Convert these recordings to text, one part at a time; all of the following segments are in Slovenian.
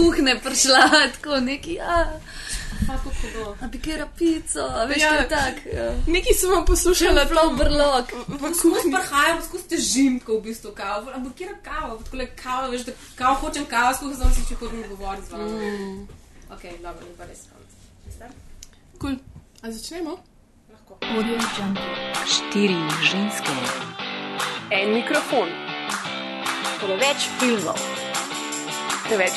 kuhne prišla, tako neki. Ja. Kako hudo. A bi kera pico, a veš, Ja. ja. tak. Ja. Nekaj sem vam poslušala, Prav brlog. v Skozi prhajam, skozi težim, ko v bistvu kavo. Ampak kje je kava? Tako le kava, veš, da kao hočem kavo, skozi sem se če hodim govoriti z vami. Mm. Ok, dobro, ni pa res. Veste? Cool. A začnemo? Lahko. Štiri ženske, En mikrofon, preveč filmov, preveč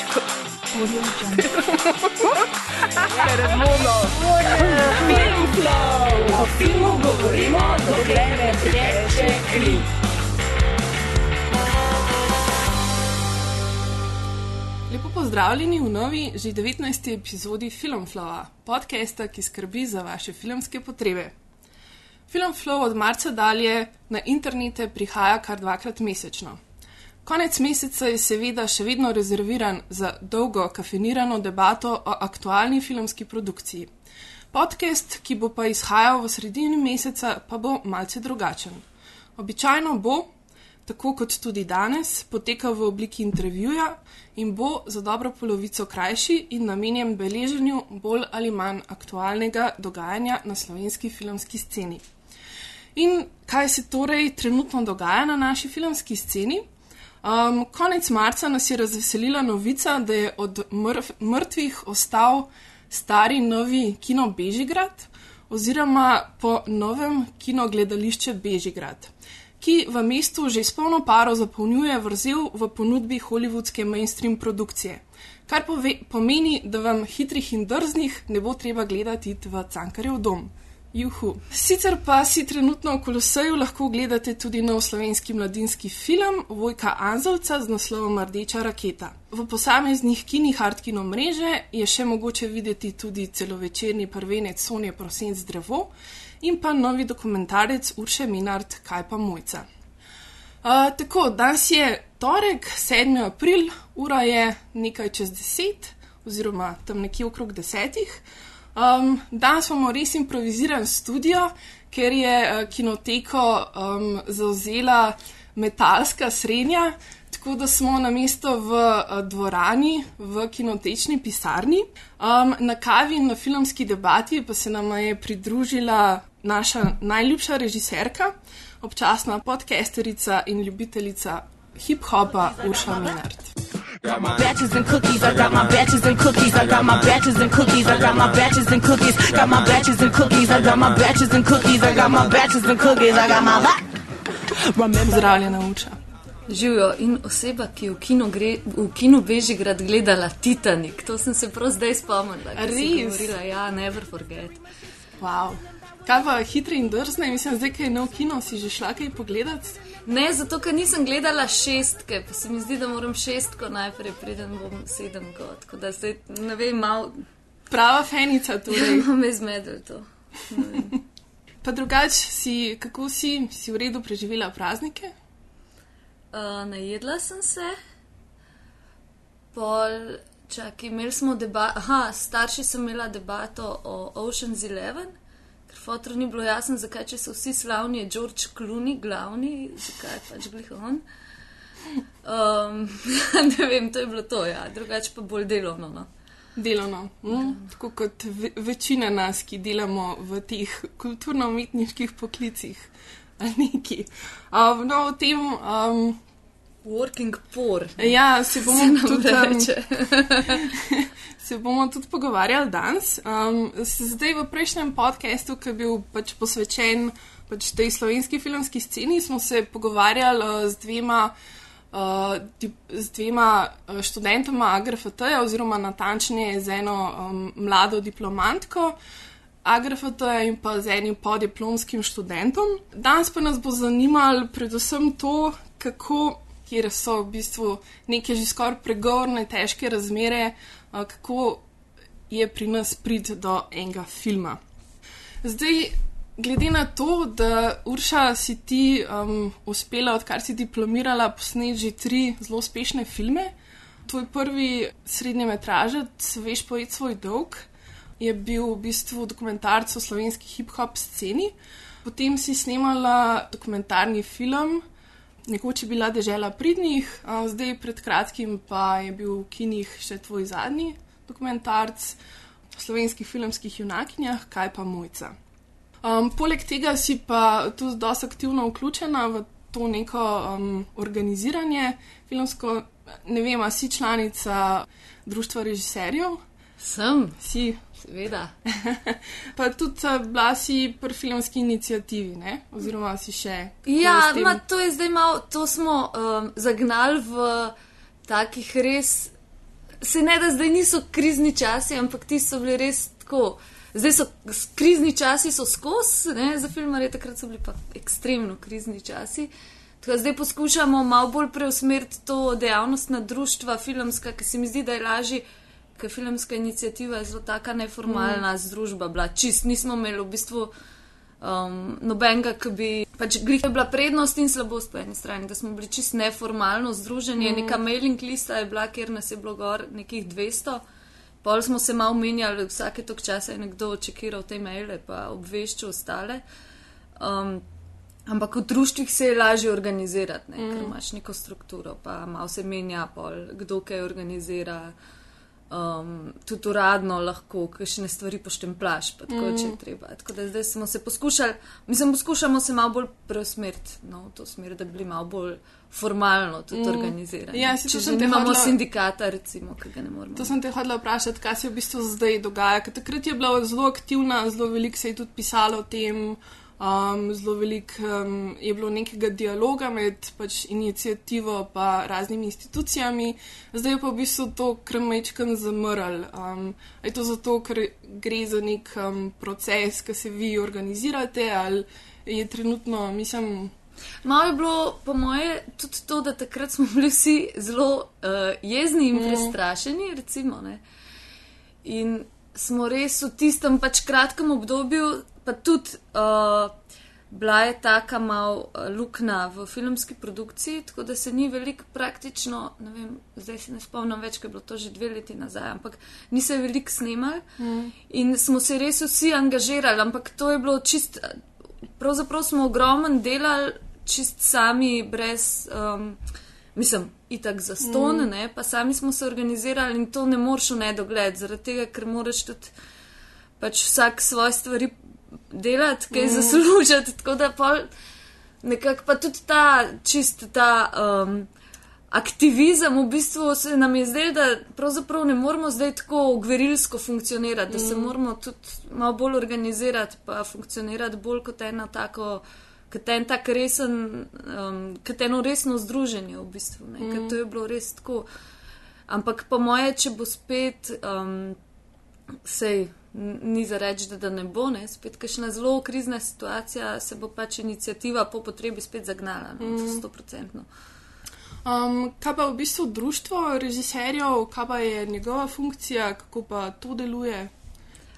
o filmu govorimo, dokler ne teče kri. Lepo pozdravljeni v novi, že 19. epizodi Filmflowa, podcasta, ki skrbi za vaše filmske potrebe. Filmflow od marca dalje na internete prihaja kar dvakrat mesečno. Konec meseca je seveda še vedno rezerviran za dolgo kafeinirano debato o aktualni filmski produkciji. Podcast, ki bo pa izhajal v sredini meseca, pa bo malce drugačen. Običajno bo, tako kot tudi danes, potekal v obliki intervjuja in bo za dobro polovico krajši in namenjen beleženju bolj ali manj aktualnega dogajanja na slovenski filmski sceni. In kaj se torej trenutno dogaja na naši filmski sceni? Um, konec marca nas je razveselila novica, da je od mrv, mrtvih ostal stari novi kino Bežigrad, oziroma po novem kino gledališče Bežigrad, ki v mestu že s polno paro zapolnjuje vrzel v ponudbi hollywoodske mainstream produkcije. Kar pove, pomeni, da vam hitrih in drznih ne bo treba gledati v Cankarjev dom. Juhu. Sicer pa si trenutno v Koloseju lahko gledate tudi nov slovenski mladinski film Vojka Anzelca z naslovom Rdeča raketa. V posameznih kinih Artkino mreže je še mogoče videti tudi celovečerni prvenec Sonje Prosenc drevo in pa novi dokumentarec Urše Minard Kaj pa mojca. Uh, tako, danes je torek, 7. april, ura je nekaj čez 10, oziroma tam nekje okrog 10. Um, danes imamo res improviziran studio, ker je uh, kinoteko um, zauzela metalska srednja, tako da smo na mesto v uh, dvorani, v kinotečni pisarni. Um, na kavi in na filmski debati pa se nam je pridružila naša najljubša režiserka, občasna podcasterica in ljubiteljica hip-hopa Urša Minard. Got my batches and cookies. I got my batches and cookies. I got my batches and cookies. I got my batches and cookies. Got my batches and cookies. I got my batches and cookies. I got my batches and cookies. I got my bat. Remember. Pozdravljena, Uča. Živijo in oseba, ki je v kinu, gre, v kinu Bežigrad gledala Titanik. To sem se prav zdaj spomnila. Res? Govorila, ja, never forget. Wow. Kaj pa hitri in drzne, mislim, zdaj, kaj je nov kino, si že šla kaj pogledat? Ne, zato ker nisem gledala šestke, pa se mi zdi, da moram šestko najprej, preden bom sedemko. Tako da zdaj ne vem, malo Prava fenica, torej. me zmedel to. Pa drugače, si, kako si, si v redu preživela praznike? Uh, najedla sem se, pol, čakaj, imeli smo debato, aha, starši sem imela debato o Ocean's Eleven, ker fotru ni bilo jasno, zakaj če so vsi slavni, je George Clooney glavni, zakaj pač glih on. Um, ne vem, to je bilo to, ja, drugače pa bolj delovno. No. Delovno, mm? tako kot ve večina nas, ki delamo v teh kulturno-umetniških poklicih ali neki. Um, no, o tem, um, Working poor. ja, se Se bomo nam tudi. Um, reče. se bomo tudi pogovarjali danes. Um, zdaj v prejšnjem podkastu, ki je bil pač posvečen pač tej slovenski filmski sceni, smo se pogovarjali uh, z dvema. Uh, dip, z dvema uh, študentoma AGRFT, oziroma natančneje z eno um, mlado diplomantko AGRFT in pa z enim podiplomskim študentom. Danes pa nas bo zanimalo predvsem to, kako, kjer so v bistvu neke že skoraj pregovorne, težke razmere, kako je pri nas prid do enega filma. Zdaj, glede na to, da Urša si ti um, uspela, odkar si diplomirala, posneti že tri zelo uspešne filme. Tvoj prvi srednji metražec, Veš pojet svoj dolg, je bil v bistvu dokumentarc o slovenski hip-hop sceni. Potem si snemala dokumentarni film nekoč je bila dežela pridnih, zdaj pred kratkim pa je bil v kinih še tvoj zadnji dokumentarc o slovenskih filmskih junakinjah, kaj pa mojca. Um, poleg tega si pa tudi dosti aktivno vključena v to neko um, organiziranje filmsko. Ne vem, si članica Društva režiserjev? Sem, Si. Seveda. pa tudi uh, bila si pri filmski inicijativi, ne? oziroma si še. Ja, ma, to je zdaj malo, to smo um, zagnali v takih res. Se ne da zdaj niso krizni časi, ampak ti so bili res tako. Zdaj so krizni časi, so skozi, za filmare takrat so bili pa ekstremno krizni časi. Tako da zdaj poskušamo malo bolj preusmeriti to dejavnost na društva filmska, ki se mi zdi, da je lažje, ker filmska inicijativa je zelo taka neformalna mm. združba bila. Čist nismo imeli v bistvu um, nobenega, ki bi. Pač glih je bila prednost in slabost po eni strani, da smo bili čist neformalno združeni. Mm. Neka mailing lista je bila, kjer nas je bilo gor nekih 200. Pol smo se malo menjali, vsake tok časa je nekdo čekiral te maile, pa obveščal ostale. Um, ampak v društvih se je lažje organizirati, ne, mm. ker imaš neko strukturo, pa malo se menja, pol, kdo kaj organizira. Um, tudi uradno lahko kakšne stvari poštemplaš, pa tako, mm. če je treba. Tako da zdaj smo se poskušali, mislim, poskušamo se malo bolj preusmeriti no, v to smer, da bi bili malo bolj formalno tudi mm. organizirani. Ja, to če že te nimamo hotela- sindikata, recimo, ki ga ne moremo. To sem te hodila vprašati, kaj se v bistvu zdaj dogaja. Ker takrat je bila zelo aktivna, zelo veliko se je tudi pisalo o tem, um, zelo veliko um, je bilo nekega dialoga med pač, inicijativo in raznimi institucijami, zdaj je pa v bistvu to krmečken zamrl. Um, je to zato, ker gre za nek um, proces, ki se vi organizirate ali je trenutno, mislim. Malo je bilo, po moje, tudi to, da takrat smo bili vsi zelo uh, jezni in prestrašeni, recimo. Ne? In smo res v tistem pač kratkem obdobju, pa tudi uh, bila je taka mal uh, luknja v filmski produkciji, tako da se ni veliko praktično, ne vem, zdaj se ne spomnim več, ker je bilo to že dve leti nazaj, ampak ni se veliko snemal mm. in smo se res vsi angažirali, ampak to je bilo čist. Pravzaprav smo ogromno delali, čist sami, brez, um, mislim, itak za ston, mm. ne, pa sami smo se organizirali in to ne moreš v nedogled, zaradi tega, ker moraš tudi pač vsak svoje stvari delati, kaj mm. zaslužiti. Tako da pa nekako pa tudi ta čist ta. Um, Aktivizem v bistvu se nam je zdelo, da pravzaprav ne moramo zdaj tako gverilsko funkcionirati, da se moramo tudi malo bolj organizirati, pa funkcionirati bolj kot eno tako, kot en tak resen, um, kot eno resno združenje v bistvu. Ne, mm. To je bilo res tako. Ampak po moje, če bo spet, um, sej ni za reči, da, da ne bo, ne, spet kakšna zelo krizna situacija, se bo pač inicijativa po potrebi spet zagnala, no, mm. 100%. Um, kaj pa v bistvu društvo režiserjev, kaj pa je njegova funkcija, kako pa to deluje?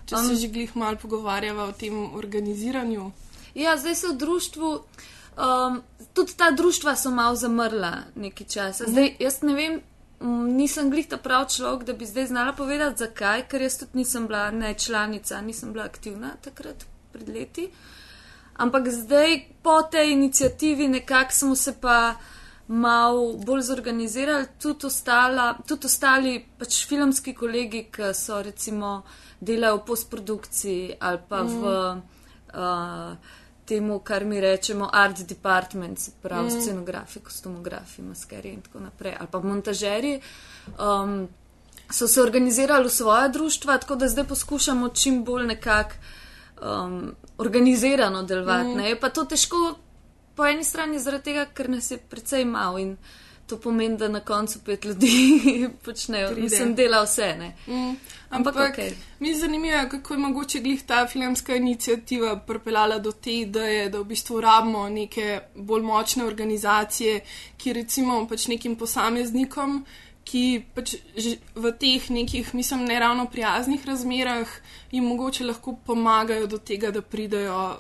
Če um, se že glih malo pogovarjava o tem organiziranju. Ja, zdaj so v društvu, um, tudi ta društva so malo zamrla nekaj časa. Zdaj, jaz ne vem, nisem glih ta prav človek, da bi zdaj znala povedati, zakaj, ker jaz tudi nisem bila ne članica, nisem bila aktivna takrat pred leti. Ampak zdaj po tej inicijativi nekako smo se pa malo bolj zorganizirali, tudi, ostala, tudi ostali pač filmski kolegi, ki so recimo delajo v postprodukciji ali pa mm. v uh, temu, kar mi rečemo art department, se pravi mm. scenografi, kostumografi, maskeri in tako naprej, ali pa montažeri. Um, so se organizirali v svoje društva, tako da zdaj poskušamo čim bolj nekako um, organizirano delovati. Mm. Je pa to težko po eni strani zaradi tega, ker nas je precej malo in to pomeni, da na koncu pet ljudi počnejo, Pride. mislim, dela vse. Ne? Mm. Ampak Ampak okej. mi je zanimivo, kako je mogoče glih ta filmska inicijativa pripeljala do te ideje, da v bistvu rabimo neke bolj močne organizacije, ki recimo pač nekim posameznikom, ki pač v teh nekih, mislim, neravno prijaznih razmerah jim mogoče lahko pomagajo do tega, da pridejo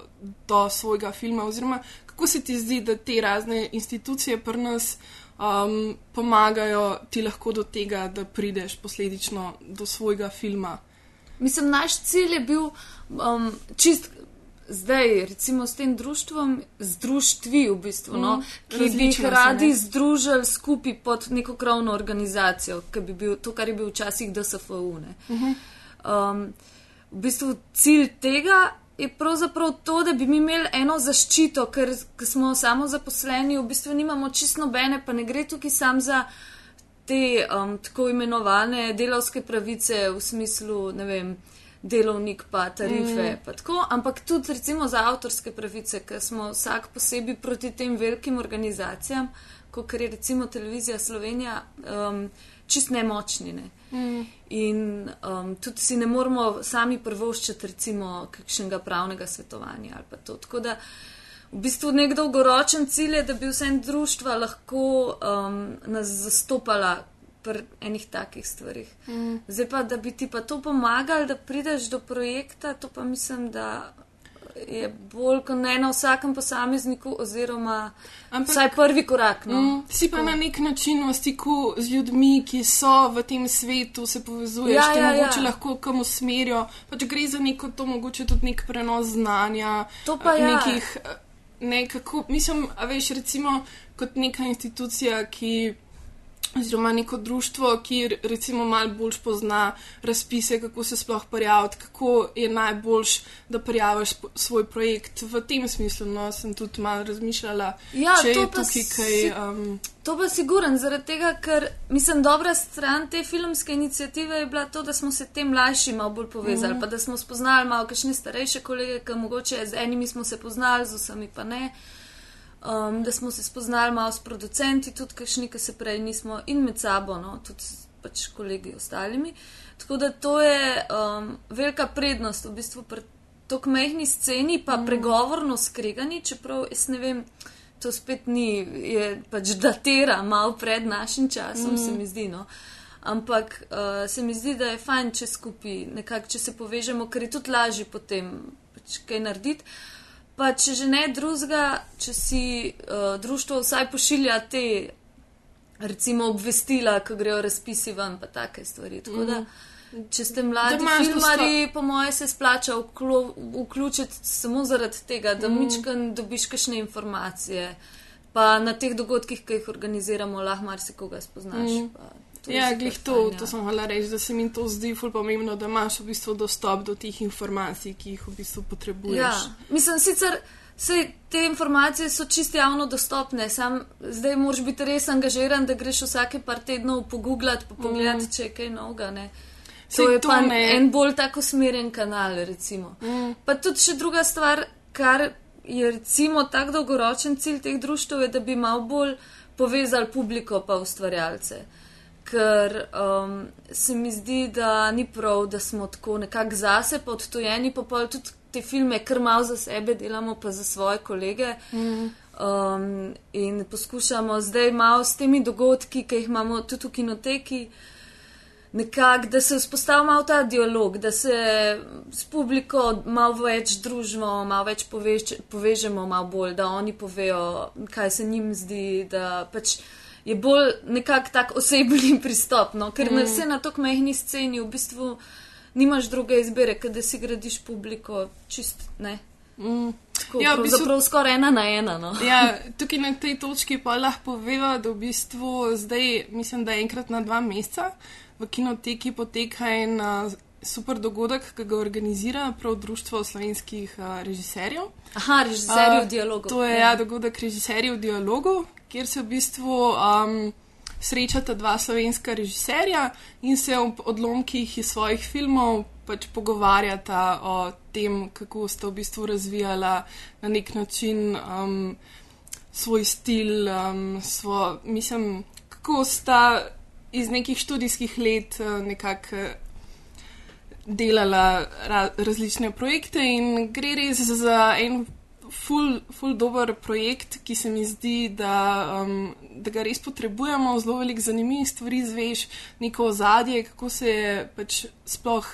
do svojega filma. Oziroma, kako se ti zdi, da te razne institucije pri nas um, pomagajo ti lahko do tega, da prideš posledično do svojega filma. Mislim, naš cilj je bil um, čist zdaj, recimo s tem društvom, z društvi v bistvu, no, ki bi jih radi združili skupaj pod neko krovno organizacijo, ki bi bil to, kar je bil včasih DSFU. ne. Um, v bistvu cilj tega je pravzaprav to, da bi mi imeli eno zaščito, ker, smo samo zaposleni, v bistvu nimamo čisto nobene, pa ne gre tukaj sam za te um, tako imenovane delavske pravice v smislu, ne vem, delovnik pa tarife, mm. pa tako, ampak tudi recimo za avtorske pravice, ker smo vsak posebej proti tem velikim organizacijam, kot je recimo televizija Slovenija, um, čist nemočni. Ne? Mm. In um, tudi si ne moramo sami prvoščiti recimo kakšnega pravnega svetovanja ali pa to. Tako da v bistvu nek dolgoročen cilj je, da bi vse društva lahko um, nas zastopala pri enih takih stvarih. Mm. Zdaj pa, da bi ti pa to pomagali, da prideš do projekta, to pa mislim, da je bolj kot ne na vsakem posamezniku oziroma Ampak- vsaj prvi korak. No. Mm, si pa na nek način v stiku z ljudmi, ki so v tem svetu, se povezuješ, Ja, te ja, mogoče ja. lahko kam usmerijo. Pač gre za neko to, mogoče tudi nek prenos znanja. To pa eh, ja. Nekih, eh, nekako, mislim, a veš, recimo kot neka institucija, ki. Oziroma neko društvo, ki recimo malo bolj pozna razpise, kako se sploh prijaviti, kako je najboljš, da prijaviš svoj projekt. V tem smislu no, sem tudi malo razmišljala, Ja, če je tukaj si- kaj. Um, To pa siguren, zaradi tega, ker mislim, dobra stran te filmske inicijative je bila to, da smo se te mlajši malo bolj povezali, mm. pa da smo spoznali malo kakšne starejše kolege, ki mogoče z enimi smo se poznali, z vsemi pa ne. Um, da smo se spoznali malo s producenti, tudi kakšni, ki se prej nismo in med sabo, no, tudi pač kolegi ostalimi. Tako da to je um, velika prednost v bistvu pri tako mehni sceni, pa mm. pregovorno skregani, čeprav jaz ne vem, to spet ni, je pač datira malo pred našim časom, mm. se mi zdi. No. Ampak uh, se mi zdi, da je fajn, če skupaj nekako, če se povežemo, ker je tudi lažje potem pač kaj narediti. Pa če že ne drugega, če si uh, društvo vsaj pošilja te, recimo, obvestila, ko grejo razpisi ven, pa take stvari. Tako da, če ste mladi filmari, po moje se splača vklo, vključiti samo zaradi tega, da mm. mičkan dobiš kakšne informacije. Pa na teh dogodkih, ki jih organiziramo, lahko marsikoga spoznaš. Mm. pa to ja, glih to, fajn, ja. to sem hola reči, da se mi to zdi ful pomembno, da imaš v bistvu dostop do teh informacij, ki jih v bistvu potrebuješ. Ja, mislim, sicer sej, te informacije so čisto javno dostopne, sam zdaj moraš biti res angažiran, da greš vsake par tednov pogooglati, pa pogledati, mm. če je kaj novega. Ne. To Saj je to pa ne- en bolj tako smeren kanal, recimo. Mm. Pa tudi še druga stvar, kar je recimo tak dolgoročen cilj teh društv, je, da bi malo bolj povezali publiko pa ustvarjalce. Ker um, se mi zdi, da ni prav, da smo tako nekako zase, pa odtojeni, pa pol tudi te filme kar malo za sebe delamo, pa za svoje kolege. Mm. Um, in poskušamo zdaj malo s temi dogodki, ki jih imamo tudi v kinoteki, nekako, da se vzpostavi malo ta dialog, da se s publiko malo več družimo, malo več povež, povežemo, malo bolj, da oni povejo, kaj se njim zdi, da pač je bolj nekako tak osebni pristop, no? ker mm. vse na tako mehni sceni v bistvu nimaš druge izbire, ker da si gradiš publiko čist, ne. Mm. Tako, Ja, ja, v bistvu- pravzaprav skoraj ena na ena. No? Ja, tukaj na tej točki pa lahko poveva, da v bistvu zdaj, mislim, da enkrat na dva meseca v kinoteki poteka en super dogodek, ki ga organizira prav Društvo slovenskih a, režiserjev. Aha, režiserji A, v dialogu. To je ja, dogodek režiserjev v dialogu, kjer se v bistvu um, srečata dva slovenska režiserja in se ob odlomkih iz svojih filmov pač pogovarjata o tem, kako sta v bistvu razvijala na nek način um, svoj stil, um, svo, mislim, kako sta iz nekih študijskih let uh, nekako delala ra različne projekte in gre res za en ful, ful dober projekt, ki se mi zdi, da, um, da ga res potrebujemo, zelo veliko zanimivih stvari zveš, neko ozadje, kako se je pač sploh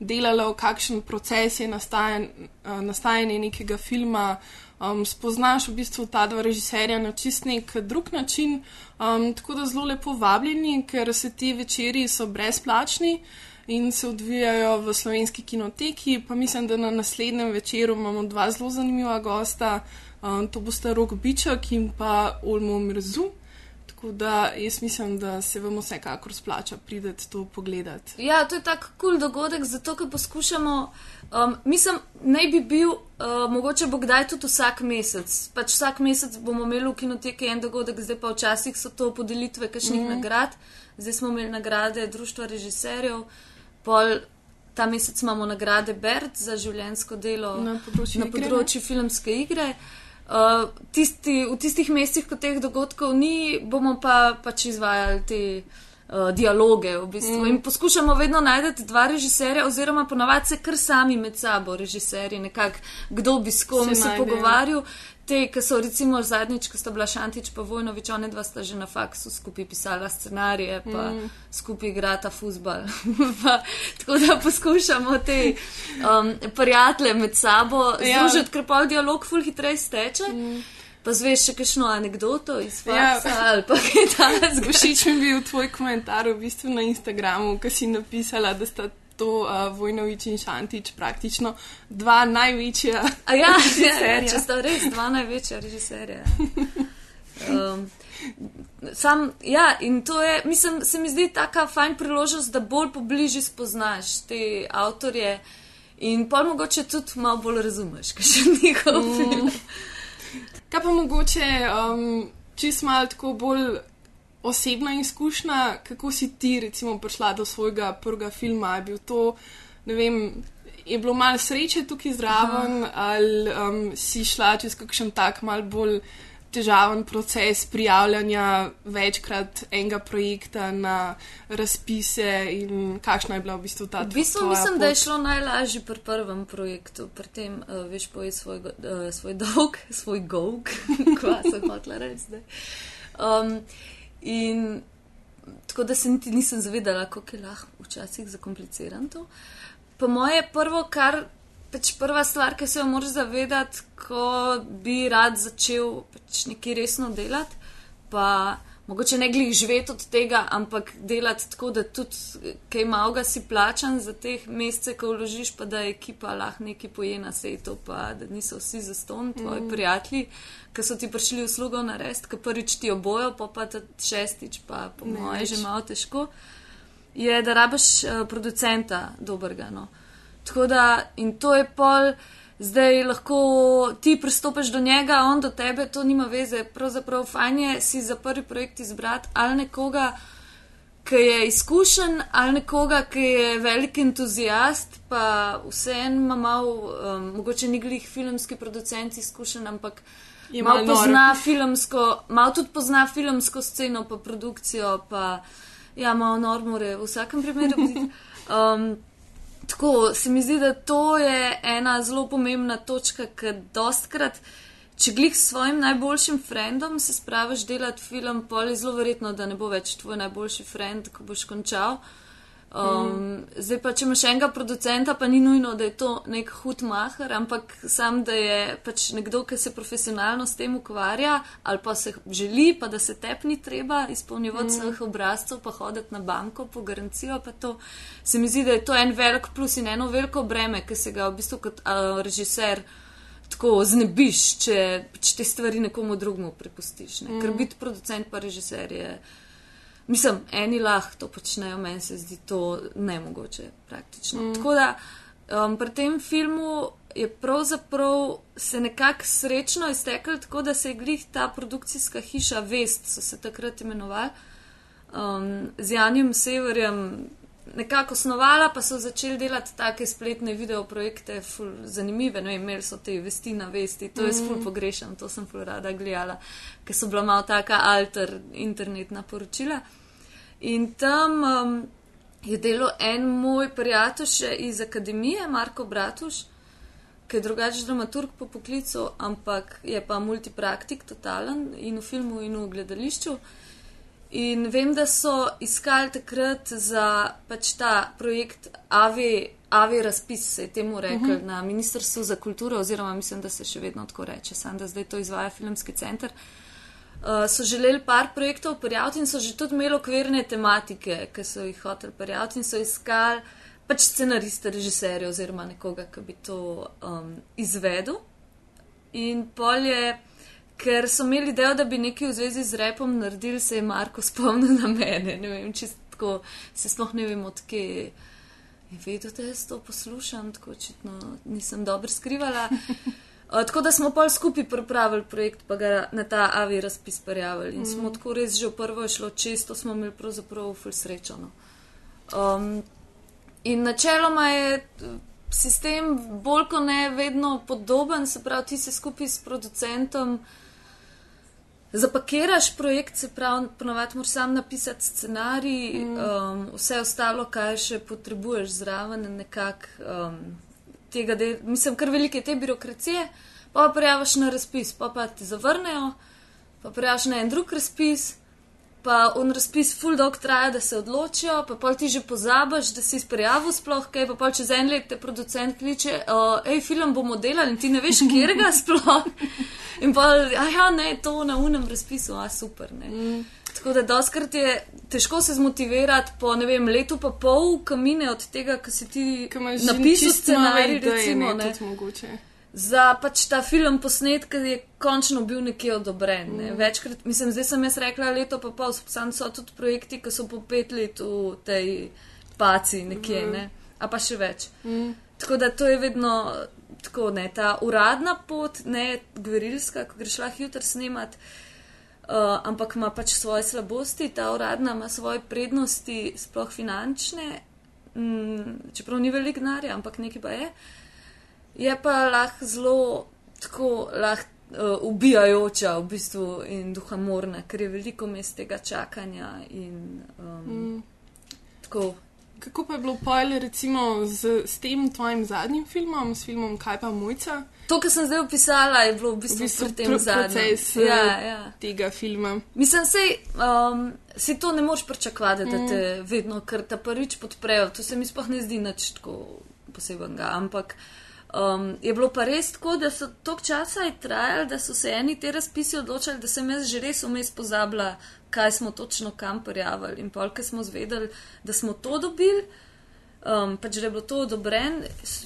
delalo, kakšen proces je nastajan, uh, nastajanje nekega filma. Um, spoznaš v bistvu ta dva režiserja na čist nek drug način, um, tako da zelo lepo vabljeni, ker se ti večeri so brezplačni in se odvijajo v slovenski kinoteki. Pa mislim, da na naslednjem večeru imamo dva zelo zanimiva gosta. Um, to bosta Rok Bičak in pa Olmo Mrzu. Tako da jaz mislim, da se vam vsekakor splača prideti to pogledati. Ja, to je tak kul cool dogodek, zato ker poskušamo. Um, mislim, naj bi bil, uh, mogoče bo kdaj tudi vsak mesec. Pač vsak mesec bomo imeli v kinoteki en dogodek, zdaj pa včasih so to podelitve kakšnih mm. -hmm. nagrad. Zdaj smo imeli nagrade Društva režiserjev, pol ta mesec imamo nagrade Bert za življensko delo Na področju na igre, področju filmske igre. Uh, tisti, v tistih mestih, ko teh dogodkov ni, bomo pa pač izvajali te uh, dialoge v bistvu. Mm. In poskušamo vedno najti dva režiserja, oziroma ponavadi se kar sami med sabo režiserji, nekako kdo bi s kom Se se, pogovarjal. Te, ki so recimo zadnjič, ko sta bila Šantič pa Vojnovič, one dva sta že na faksu skupaj pisala scenarije, pa mm. skupaj igrata fusbal. tako da poskušamo te um, prijatelje med sabo Ja. združiti, ker pa dialog ful hitreje steče. Mm. Pa zveš še kakšno anegdoto iz faksa ja. ali pa kaj takega. Všeč mi je bil tvoj komentar v bistvu na Instagramu, ki si napisala, da sta to uh, Vojnovič in Šantič praktično dva največja. A ja, ja, režiserja. če sta res dva največja režiserja. Um, sam, ja, in to je, mislim, se mi zdi taka fajn priložnost, da bolj pobliže spoznaš te avtorje in pa mogoče tudi malo bolj razumeš, kaj še njihov mm. Kaj pa mogoče um, čist malo tako bolj osebna izkušnja, kako si ti recimo prišla do svojega prvega filma? Je bil to, ne vem, je bilo malo sreče tukaj zraven ali um, si šla čez kakšen tak mal bolj težaven proces prijavljanja večkrat enega projekta na razpise in kakšna je bila v bistvu ta V bistvu mislim, pot? da je šlo najlažje pri prvem projektu, pri tem, uh, veš, poje svoj, uh, svoj dolg, svoj golg, kva sem hotela reči zdaj. Um, in tako da se niti nisem zavedala, kako je lahko včasih zakompliciran to. Po moje prvo, kar pač prva stvar, ki se jo moraš zavedati, ko bi rad začel pač nekaj resno delati, pa mogoče ne glih živeti od tega, ampak delati tako, da tudi kaj malega si plačan za teh mesece, ko vložiš, pa da je ekipa lahko nekaj poje na svetu, pa da niso vsi zaston, tvoji mm. prijatelji, ki so ti prišli uslugo narediti, ki prvič ti obojo, pa pa šestič, pa po Ne moje več. že malo težko, je, da rabiš uh, producenta dobrega. No. Tako da, in to je pol, zdaj lahko ti pristopiš do njega, on do tebe, to nima veze. Pravzaprav fajn je si za prvi projekt izbrati ali nekoga, ki je izkušen, ali nekoga, ki je velik entuzijast, pa vseeno ima malo, um, mogoče ni glih filmski producent izkušen, ampak malo pozna filmsko, malo tudi pozna filmsko sceno, pa produkcijo, pa ja, malo nor more v vsakem primeru. Um, Tako se mi zdi, da to je ena zelo pomembna točka, ker dostkrat, če glih s svojim najboljšim frendom se spraviš delati film, pol je zelo verjetno, da ne bo več tvoj najboljši frend, ko boš končal. Um, mm. Zdaj pa, če imaš enega producenta, pa ni nujno, da je to nek hud mahar, ampak sam, da je pač nekdo, ki se profesionalno s tem ukvarja ali pa se želi, pa da se tep ni treba izpolnjevati mm. vseh obrazcev, pa hoditi na banko po garancijo, pa to se mi zdi, da je to en velik plus in eno veliko breme, ki se ga v bistvu kot uh, režiser tako znebiš, če, če te stvari nekomu drugemu prepustiš. Ne? Mm. Ker biti producent pa režiser je. Mislim, eni lahko to počnejo, meni se zdi to nemogoče praktično. Mm. Tako da um, pri tem filmu je pravzaprav se nekako srečno iztekel, tako da se je glih ta produkcijska hiša Vest, so se takrat imenovali, um, z Janjem Severjem nekako osnovala, pa so začeli delati take spletne videoprojekte, ful zanimive. No, imeli so te vesti na vesti, to jaz ful pogrešam, to sem ful rada gledala, ker so bila malo taka alter internetna poročila. In tam um, je delo en moj prijatelj še iz akademije, Marko Bratuš, ki je drugačen dramaturg po poklicu, ampak je pa multipraktik, totalen in v filmu, in v gledališču. In vem, da so iskali takrat za pač ta projekt AV, AV razpis, se je temu rekel, uh -huh. na Ministrstvu za kulturo, oziroma mislim, da se še vedno tako reče, samo da zdaj to izvaja filmski center. uh, so želeli par projektov prijaviti in so že tudi imeli okvirne tematike, ki so jih hoteli prijaviti in so iskali pač scenariste, režiserje oziroma nekoga, ki bi to um, izvedel. In pol je, ker so imeli idejo, da bi nekaj v zvezi z repom naredili, se je Marko spomnil na mene. Ne vem, čisto tako, se sploh ne vem, odkje je vedel, da jaz to poslušam, tako očitno nisem dobro skrivala. Uh, tako da smo pa skupaj pripravili projekt, pa ga na ta avi razpis prijavili. In smo tako res že v prvo šlo često, smo imeli pravzaprav ful srečano. Um, in načeloma je eh, sistem bolj kot ne vedno podoben, se pravi, ti se skupaj s producentom zapakiraš projekt, se pravi, ponovadi moraš sam napisati scenarij, mm. um, vse ostalo, kaj še potrebuješ zraven, nekako um, tega, da mislim, kar velike te birokracije, pa pa prijaviš na razpis, pa pa ti zavrnejo, pa prijaviš na en drug razpis. Pa on razpis full dog traja, da se odločijo, pa pol ti že pozabiš, da si izprijavil sploh kaj, pa pol čez en let te producent kliče, hej, film bomo delali in ti ne veš, kjer ga sploh. In pa, ja, ne, to na unem razpisu, a super, ne. Mm. Tako da doskrat je težko se zmotivirati po, vem, letu pa pol kamine od tega, ko si ti napisal scenarij, recimo, ne, ne. Za pač ta film posnet, ki je končno bil nekje odobren. Ne. Večkrat, mislim, zdaj sem jaz rekla leto pa pol, sam so tudi projekti, ki so po pet let v tej paci nekje, ne. A pa še več. Tako da to je vedno tako, ne, ta uradna pot, ne gverilska, ko greš lahko jutri snemat, uh, ampak ima pač svoje slabosti, ta uradna ima svoje prednosti, sploh finančne, mm, čeprav ni velik denarja, ampak nekaj pa je. Je pa lahko zelo tako lahko uh, ubijajoča v bistvu in duhamorna, ker je veliko mest tega čakanja in um, mm. tako. Kako pa je bilo pojle recimo z, s tem tvojim zadnjim filmom, s filmom Kaj pa mojca? To, kar sem zdaj opisala, je bilo v bistvu, V bistvu pri tem pr- zadnjem. eh, Ja, ja. tega filma. Mislim, sej, um, si to ne moreš pričakovati, da te vedno, ker te prvič podprejo. To se mi sploh ne zdi nič tako posebnega. Ampak um, je bilo pa res tako, da so tok časa je trajali, da so se eni te razpisi odločali, da sem jaz že res vmes pozabila, kaj smo točno kam prijavili. In pol, ker smo zvedeli, da smo to dobili. Um, pač, da je bilo to odobren,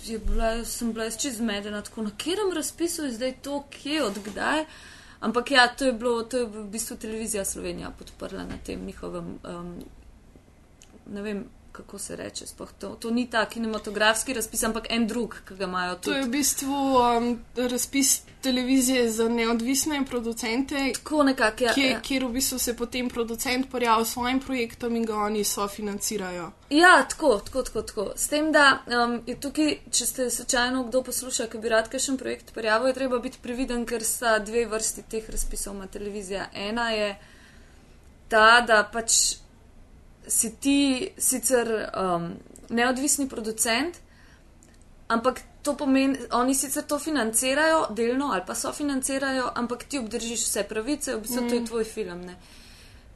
je bila, sem bila jaz čez medena, tako na katerem razpisu je zdaj to, kje, odkdaj. Ampak ja, to je bilo, to je v bistvu televizija Slovenija podprla na tem njihovem, um, ne vem, kako se reče, sploh to, to ni ta kinematografski razpis, ampak en drug, ki ga imajo To je v bistvu um, razpis televizije za neodvisne producente, Tako nekako, ja, kjer, ja. kjer v bistvu se potem producent pojavi s svojim projektom in ga oni sofinancirajo. Ja, tako, tako, tako, tako. S tem, da um, je tukaj, če ste slučajno kdo posluša, ki bi rad kakšen projekt prijavil, je treba biti previden, ker sta dve vrsti teh razpisov na televizija. Ena je ta, da pač si ti sicer um, neodvisni producent, ampak to pomeni, oni sicer to financirajo delno ali pa sofinancirajo, ampak ti obdržiš vse pravice, v bistvu mm. to je tvoj film. Ne?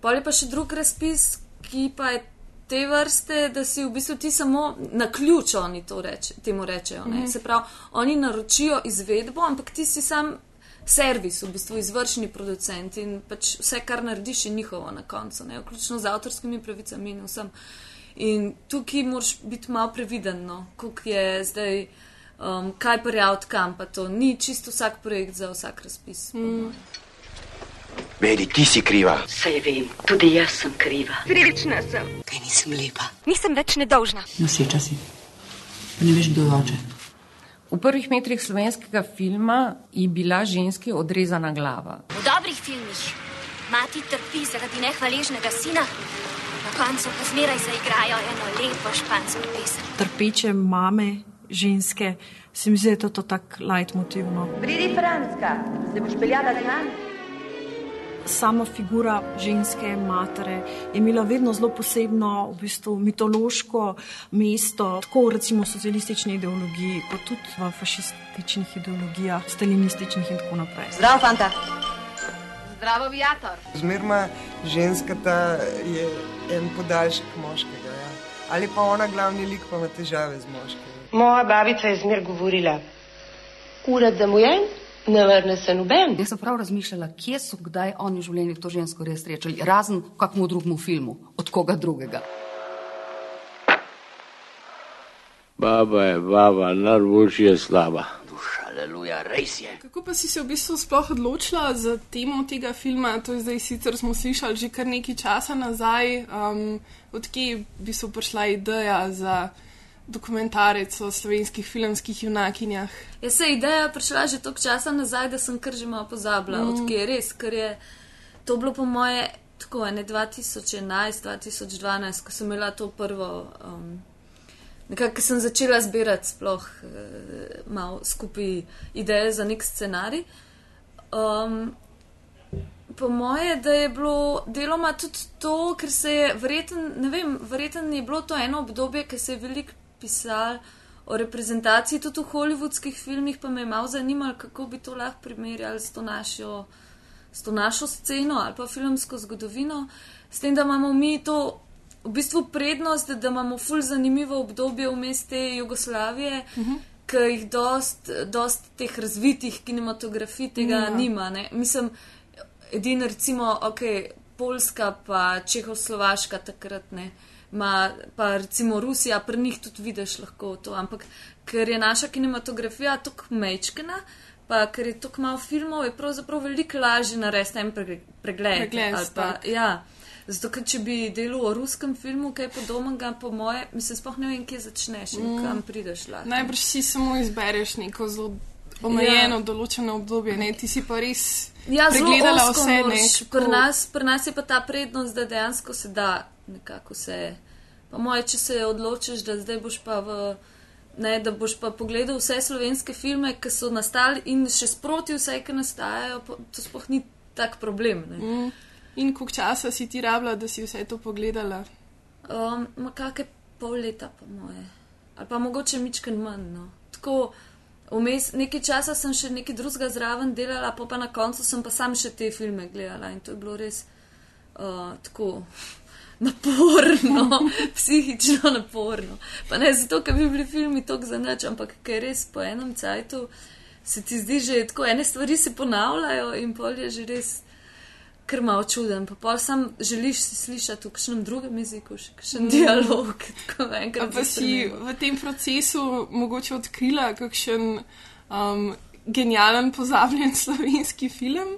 Pol je pa še drug razpis, ki pa je te vrste, da si v bistvu ti samo na ključ, oni to reče, temu rečejo. Mm -hmm. Se pravi, oni naročijo izvedbo, ampak ti si sam servis, v bistvu izvršni producent in pač vse, kar narediš, je njihovo na koncu, ne? vključno z avtorskimi pravicami in vsem. In tukaj moraš biti malo previden, no, koliko je zdaj, um, kaj prijaviti kam, pa to ni čisto vsak projekt za vsak razpis. Mm. Meri, ti si kriva. Saj vem, tudi jaz sem kriva. Srečna sem. Kaj nisem lepa. Nisem več nedolžna. Noseča si. Pa ne veš, kdo je oče. V prvih metrih slovenskega filma je bila ženski odrezana glava. V dobrih filmih mati trpi zaradi nehvaležnega sina, na koncu pa zmeraj zaigrajo eno lepo špansko pesem. Trpeče mame, ženske, se mi zdi, da je to, to tako leitmotivno. Pridi, Franska, se boš peljala z nami. Sama figura ženske matere je imela vedno zelo posebno, v bistvu mitološko mesto, tako recimo v socialistični ideologiji, kot tudi v fašističnih ideologijah, stalinističnih in tako naprej. Zdravo, fanta. Zdravo, viator. Zmerma ženska ta je en podaljšek moškega. Ja. Ali pa ona glavni lik pa ima težave z moškim. Moja babica je zmer govorila, ured da mu je, Ne vrne se noben. Jaz sem prav razmišljala, kje so kdaj oni v življenju to žensko res srečali, razen v kakmu drugemu filmu, od koga drugega. Baba je baba, najboljši je slaba. Aleluja, res je. Kako pa si se v bistvu sploh odločila za temo tega filma? To je zdaj sicer smo slišali že kar nekaj časa nazaj, um, odkje bi se prišla ideja za dokumentarec o slovenskih filmskih junakinjah. Jaz se ideja prišla že toliko časa nazaj, da sem kar že malo pozabila, mm. odkje je res, ker je to bilo po moje tako ne 2011-2012, ko sem imela to prvo. Um, Nekako sem začela zbirati sploh uh, malo skupaj ideje za nek scenarij. Um, po moje, da je bilo deloma tudi to, ker se je verjeten, ne vem, verjeten je bilo to eno obdobje, ker se je veliko pisal o reprezentaciji tudi v hollywoodskih filmih, pa me je malo zanimalo, kako bi to lahko primerjali s to našo, s to našo sceno ali pa filmsko zgodovino, s tem, da imamo mi to v bistvu prednost, da imamo ful zanimivo obdobje vmes te Jugoslavije, uh -huh. ki jih dost, dost teh razvitih kinematografij tega ja. nima. Ne? Mislim, edino recimo, ok, Poljska pa Čehoslovaška takrat ne. Ma, pa recimo Rusija, pri njih tudi vidiš lahko to, ampak ker je naša kinematografija tako mečkena, pa ker je tako malo filmov, je pravzaprav veliko lažje narediti en pregled. pregled pa, ja. Zato, ker če bi delal o ruskem filmu, kaj podobnega, po moje, mislim, spoh ne vem, kje začneš in mm. kam prideš. Lahko. Najbrž si samo izbereš neko zelo omejeno, ja. določeno obdobje, ne ti si pa res. Ja, pregledala vse nekaj. Pri nas, pri nas je pa ta prednost, da dejansko se da nekako vse. Pa moje, če se odločiš, da zdaj boš pa v. Ne, da boš pa pogledal vse slovenske filme, ki so nastali in še sproti vse, ki nastajajo, to sploh ni tak problem. Mm. In koliko časa si ti rabila, da si vse to pogledala? Um, Kakšne pol leta, po moje. Ali pa mogoče mičken manj. No. Tako, vmes nekaj časa sem še nekaj drugega zraven delala, pa, pa na koncu sem pa sam še te filme gledala in to je bilo res uh, tako. Naporno, psihično naporno. Pa ne zato, ker bi bili filmi tako za nič, ampak ker res po enem cajtu se ti zdi, že tako ene stvari se ponavljajo in pol je že res kar malo čuden. Pa pa sam želiš slišati v kakšnem drugem jeziku, še kakšen mm. dialog. Pa si v tem procesu mogoče odkrila kakšen um, genijalen pozabljen slovenski film?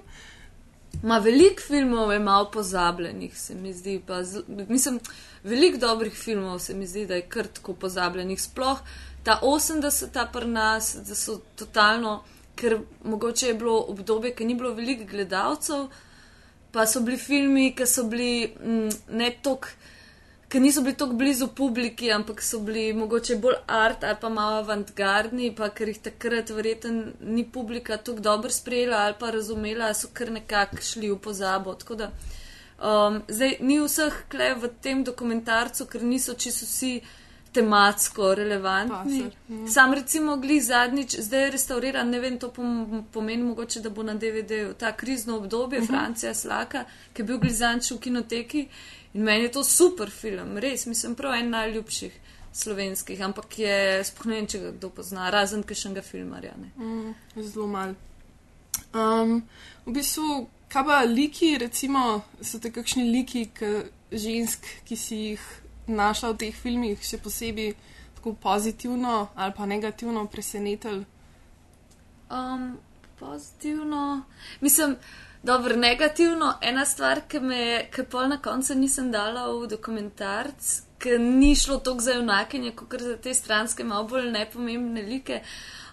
Ma veliko filmov je malo pozabljenih, se mi zdi. Z, mislim, veliko dobrih filmov se mi zdi, da je kar tako pozabljenih. Sploh ta 80-ta pri nas, da so totalno, ker mogoče je bilo obdobje, ker ni bilo veliko gledalcev pa so bili filmi, ki so bili m, mm, ne tok. Ker niso bili tako blizu publiki, ampak so bili mogoče bolj art ali pa malo avantgardni, pa ker jih takrat verjetno ni publika tako dobro sprejela ali pa razumela, so kar nekako šli v pozabo. Da, um, zdaj, ni vseh kle v tem dokumentarcu, ker niso čisto vsi tematsko relevantni. Ja. Sam recimo gli zadnjič, zdaj je restauriran, ne vem, to pomeni mogoče, da bo na DVD-ju ta krizno obdobje, uh mhm. -huh. Francija Slaka, ki je bil glizanč v kinoteki in meni je to super film, res, mislim, prav en najljubših slovenskih, ampak je spohnen, če ga kdo pozna, razen kakšnega filmarja. Mm, zelo mal. Um, v bistvu, kaj pa liki, recimo, so te kakšni liki, k žensk, ki si jih našla v teh filmih še posebej tako pozitivno ali pa negativno presenetili? Um, pozitivno. Mislim, dobro, negativno. Ena stvar, ki me je, ki pa na koncu nisem dala v dokumentarc, ker ni šlo toliko za junakinje, kot za te stranske, malo bolj nepomembne like.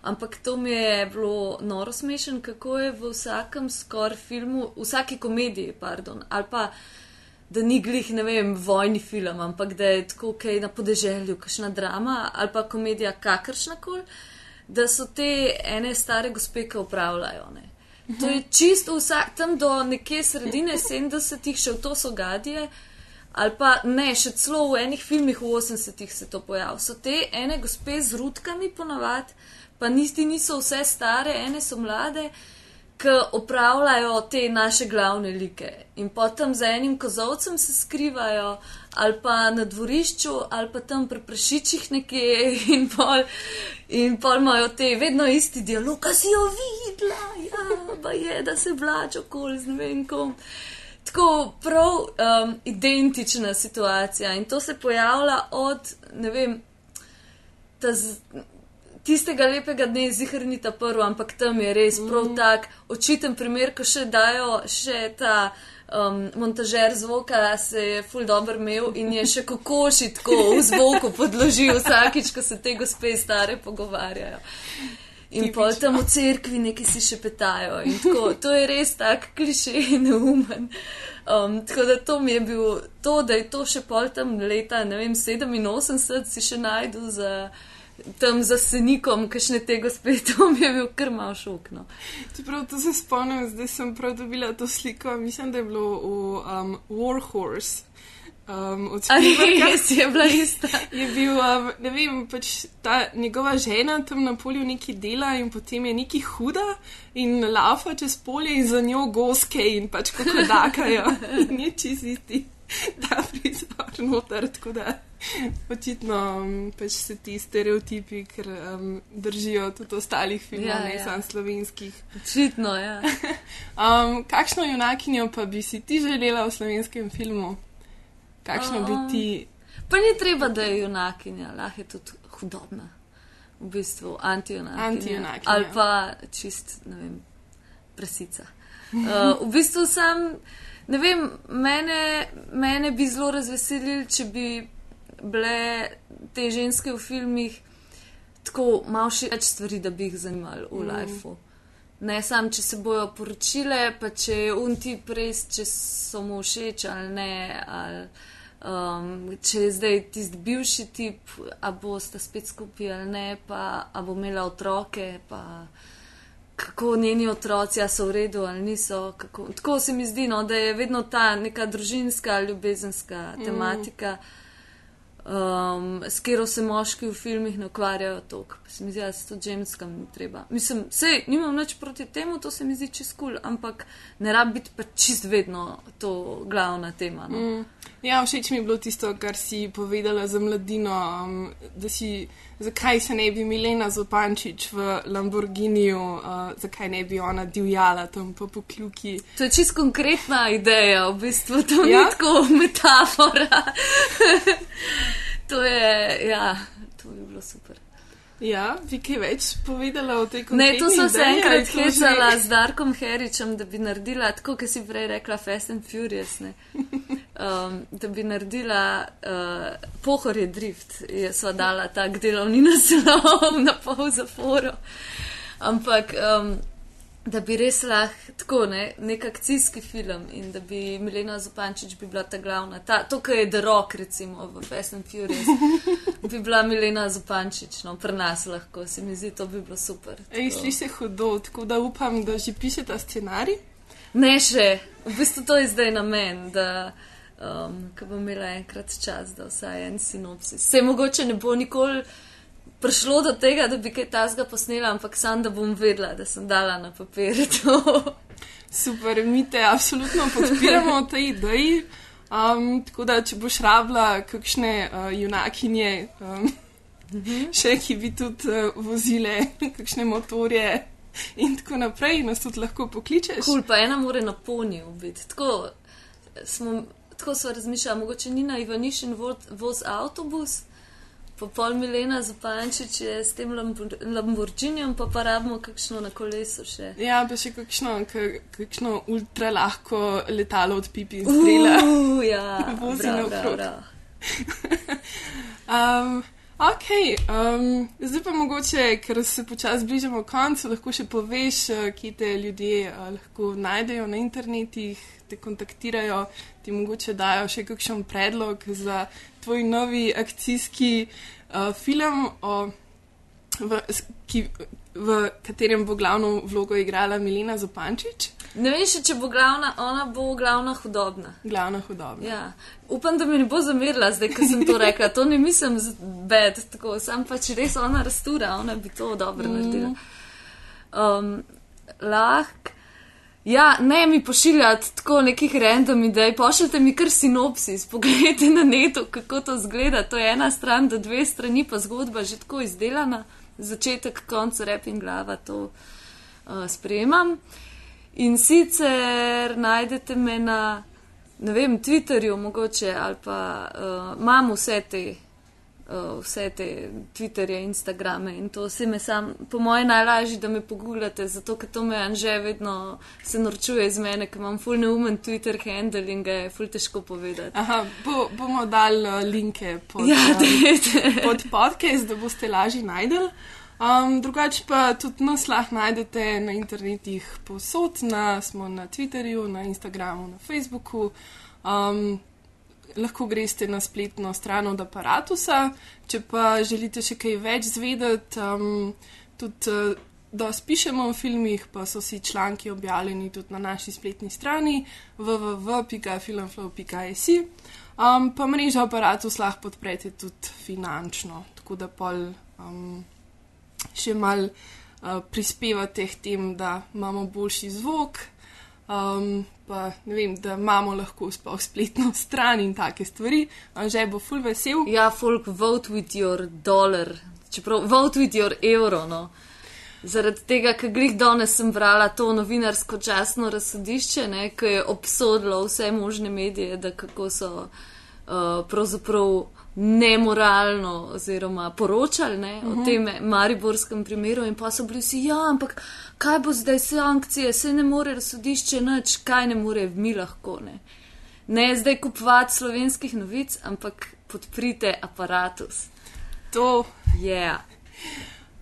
Ampak to mi je bilo noro smešen, kako je v vsakem skor filmu, v vsaki komediji, pardon, ali pa da ni glih, ne vem, vojni film, ampak da je tako, kaj na podeželju, kakšna drama ali pa komedija kakršna koli, da so te ene stare gospe, ki upravljajo. Ne. To je čisto vsak, tam do neke sredine 70-ih še v to so gadije, ali pa ne, še celo v enih filmih v 80-ih se to pojavlja. So te ene gospe z rutkami ponavadi, pa niti niso vse stare, ene so mlade ki opravljajo te naše glavne like. In potem za enim kozovcem se skrivajo, ali pa na dvorišču, ali pa tam pri prašičih nekje, in pol, in pol imajo te vedno isti dialog, kaj si jo vi, videla, ja, pa je, da se vlača okoli z ne vem kom. Tako prav um, identična situacija in to se pojavlja od, ne vem, ta z, tistega lepega dne zihar ni ta prvo, ampak tam je res prav Mhm. tak očiten primer, ko še dajo še ta um, montažer zvoka, se je ful dobro imel in je še kokoši tako v zvoku podložil vsakič, ko se te gospe stare pogovarjajo. In Tipično. pol tam v cerkvi neki si še petajo. in Tako, to je res tak klišej neumen. Um, tako da to mi je bil, to, da je to še pol tam leta, ne vem, 87, si še najdu za tam za senikom, kakšne te gospe, to mi je bil kar mal šok. No. Čeprav to se spomnim, zdaj sem prav dobila to sliko, mislim, da je bilo v um, Warhorse. Um, od Spielberga. res je bila ista. Je bil, um, ne vem, pač ta njegova žena tam na polju neki dela in potem je neki huda in lava čez polje in za njo goske in pač kako dakajo. in je čist isti ta prizor noter, tako da očitno um, pač se ti stereotipi, ker um, držijo tudi ostalih filmov, Ja, ne ja. samo slovenskih. Očitno, ja. Um, kakšno junakinjo pa bi si ti želela v slovenskem filmu? Kakšno Um, bi ti. Pa ni treba, da je junakinja, lahko je tudi hudobna, v bistvu antijunakinja. Antijunakinja. Ali pa čist, ne vem, prasica. Uh, v bistvu sam, ne vem, mene, mene bi zelo razveselili, če bi bile te ženske v filmih tako malo še več stvari, da bi jih zanimali v Mm. lifeu. Ne samo, če se bojo poročile, pa če je unti res, če so mu všeč ali ne, ali um, če je zdaj tisti bivši tip, a boste spet skupaj ali ne, pa a bo imela otroke, pa kako njeni otroci, a so v redu ali niso. Kako, tako se mi zdi, no, da je vedno ta neka družinska, ljubezenska Mm. Um, s katero se moški v filmih ne ukvarjajo toliko. Se mi zdi, da se to ženskam ni treba. Mislim, sej, nimam nič proti temu, to se mi zdi čist kul, cool, ampak ne rab biti pa čist vedno to glavna tema. No. Mm. Ja, všeč mi je bilo tisto, kar si povedala za mladino, um, da si, zakaj se ne bi Milena Zopančič v Lamborghiniju, uh, zakaj ne bi ona divjala tam po pokljuki. To je čist konkretna ideja, v bistvu to Ja? ni tako metafora. to je, ja, to bi bilo super. Ja, bi kaj več povedala o tej Ne, konkretni to sem se ideji, enkrat to že- hecala z Darkom Heričem, da bi naredila tako, kot si prej rekla, Fast and Furious. Ne? Um, da bi naredila uh, pohorje drift, je sva dala tak delovni naslov na pol zaporo. Ampak um, da bi res lahko tako, ne, nek akcijski film in da bi Milena Zupančič bi bila ta glavna. Ta, to, kar je The Rock, recimo v Fast and Furious, bi bila Milena Zupančič, no, pri nas lahko, se mi zdi, to bi bilo super. Ej, tako. sliši se hudo, tako da upam, da že pišete scenarij. Ne še, v bistvu to je zdaj namen, da um, ko bom imela enkrat čas, da vsaj en sinopsis. Se mogoče ne bo nikoli prišlo do tega, da bi kaj tasga posnela, ampak sam, da bom vedela, da sem dala na papir to. Super, mi te absolutno podpiramo v tej ideji. Um, tako da, če boš rabila kakšne uh, junakinje, um, še ki bi tudi uh, vozile kakšne motorje in tako naprej, nas tudi lahko pokličeš. Kul, pa ena more na poniju biti. Tako smo, tako smo razmišljali, mogoče Nina Ivanišin voz, avtobus. Pa pol Milena Zupančič je s tem Lambor- Lamborghinijem, pa pa rabimo kakšno na kolesu še. Ja, pa še kakšno, ka- kakšno ultra lahko letalo od pipi in strela. Uh, ja, Vozi prav, Um, ok, um, zdaj pa mogoče, ker se počasi bližamo koncu, lahko še poveš, eh, kje te ljudje eh, lahko najdejo na internetih, te kontaktirajo, ti mogoče dajo še kakšen predlog za tvoj novi akcijski uh, film, o, v, ki, v katerem bo glavno vlogo igrala Milena Zopančič. Ne vem še, če bo glavna, ona bo glavna hudobna. Glavna hudobna. Ja. Upam, da mi ne bo zamerila, zdaj, ko sem to rekla. To ne mislim z bed, tako sam pač res ona rastura, ona bi to dobro Mm. naredila. Um, lahko. Ja, ne mi pošiljati tako nekih random idej, pošljite mi kar sinopsis, pogledajte na netu, kako to zgleda. To je ena stran do dve strani, pa zgodba že tako izdelana, začetek, konc, rep in glava. To. uh, sprejemam. In sicer najdete me na, ne vem, Twitterju, mogoče ali pa uh, imam vse te. Uh, vse te Twitterje, Instagrame in to vse me sam, po mojem, najlažje, da me pogubljate, zato ker to me Anže vedno se norčuje iz mene, ker imam full neumen Twitter handle in ga je full težko povedati. Aha, bo, bomo dali uh, linke pod, Ja, um, pod podcast, da boste lažje najdel. Um, drugače pa tudi nas lahko najdete na internetih posod, na, smo na Twitterju, na Instagramu, na Facebooku. Um, lahko greste na spletno stran od aparata. Če pa želite še kaj več zvedeti, um, tudi uh, dosti pišemo o filmih, pa so vsi članki objavljeni tudi na naši spletni strani www.filmflow.js. Um, pa mrežo aparatus lahko podprete tudi finančno, tako da pol um, še mal uh, prispevate k tem, da imamo boljši zvok. Um, pa ne vem, da imamo lahko sploh spletno stran in take stvari, že bo full vesel. Ja, folk, vote with your dollar, čeprav vote with your euro. No. Zaradi tega, ker glih danes sem brala to novinarsko časno razsodišče, ne, ki je obsodilo vse možne medije, da kako so uh, pravzaprav nemoralno oziroma poročali ne, uh -huh. o tem mariborskem primeru in pa so bili vsi, ja, ampak kaj bo zdaj sankcije, se ne more razsodišče nič, kaj ne more, mi lahko ne. Ne zdaj kupovati slovenskih novic, ampak podprite aparatus. To je. Yeah.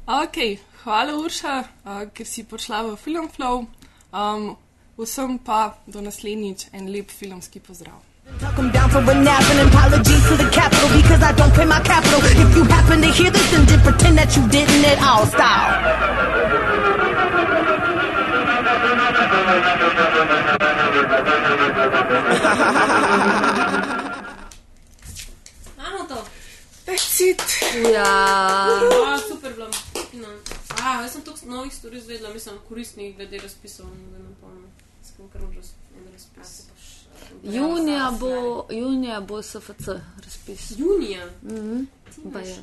Ok, hvala Urša, uh, ker si prišla v Filmflow. Um, vsem pa do naslednjič en lep filmski pozdrav. Tuck 'em down for a nap and apologies to the capital because I don't pay my capital. If you happen to hear this, then just pretend that you didn't at all. Style. Imamo to. That's it. Ja. Oh, super bilo. No. A, jaz sem toliko novih stvari izvedela, mislim, koristnih glede razpisov. Ne vem, pomnim. Sem kar že en razpis. Юні або юні або СФЦ розпис. Юнія? Угу. Бая.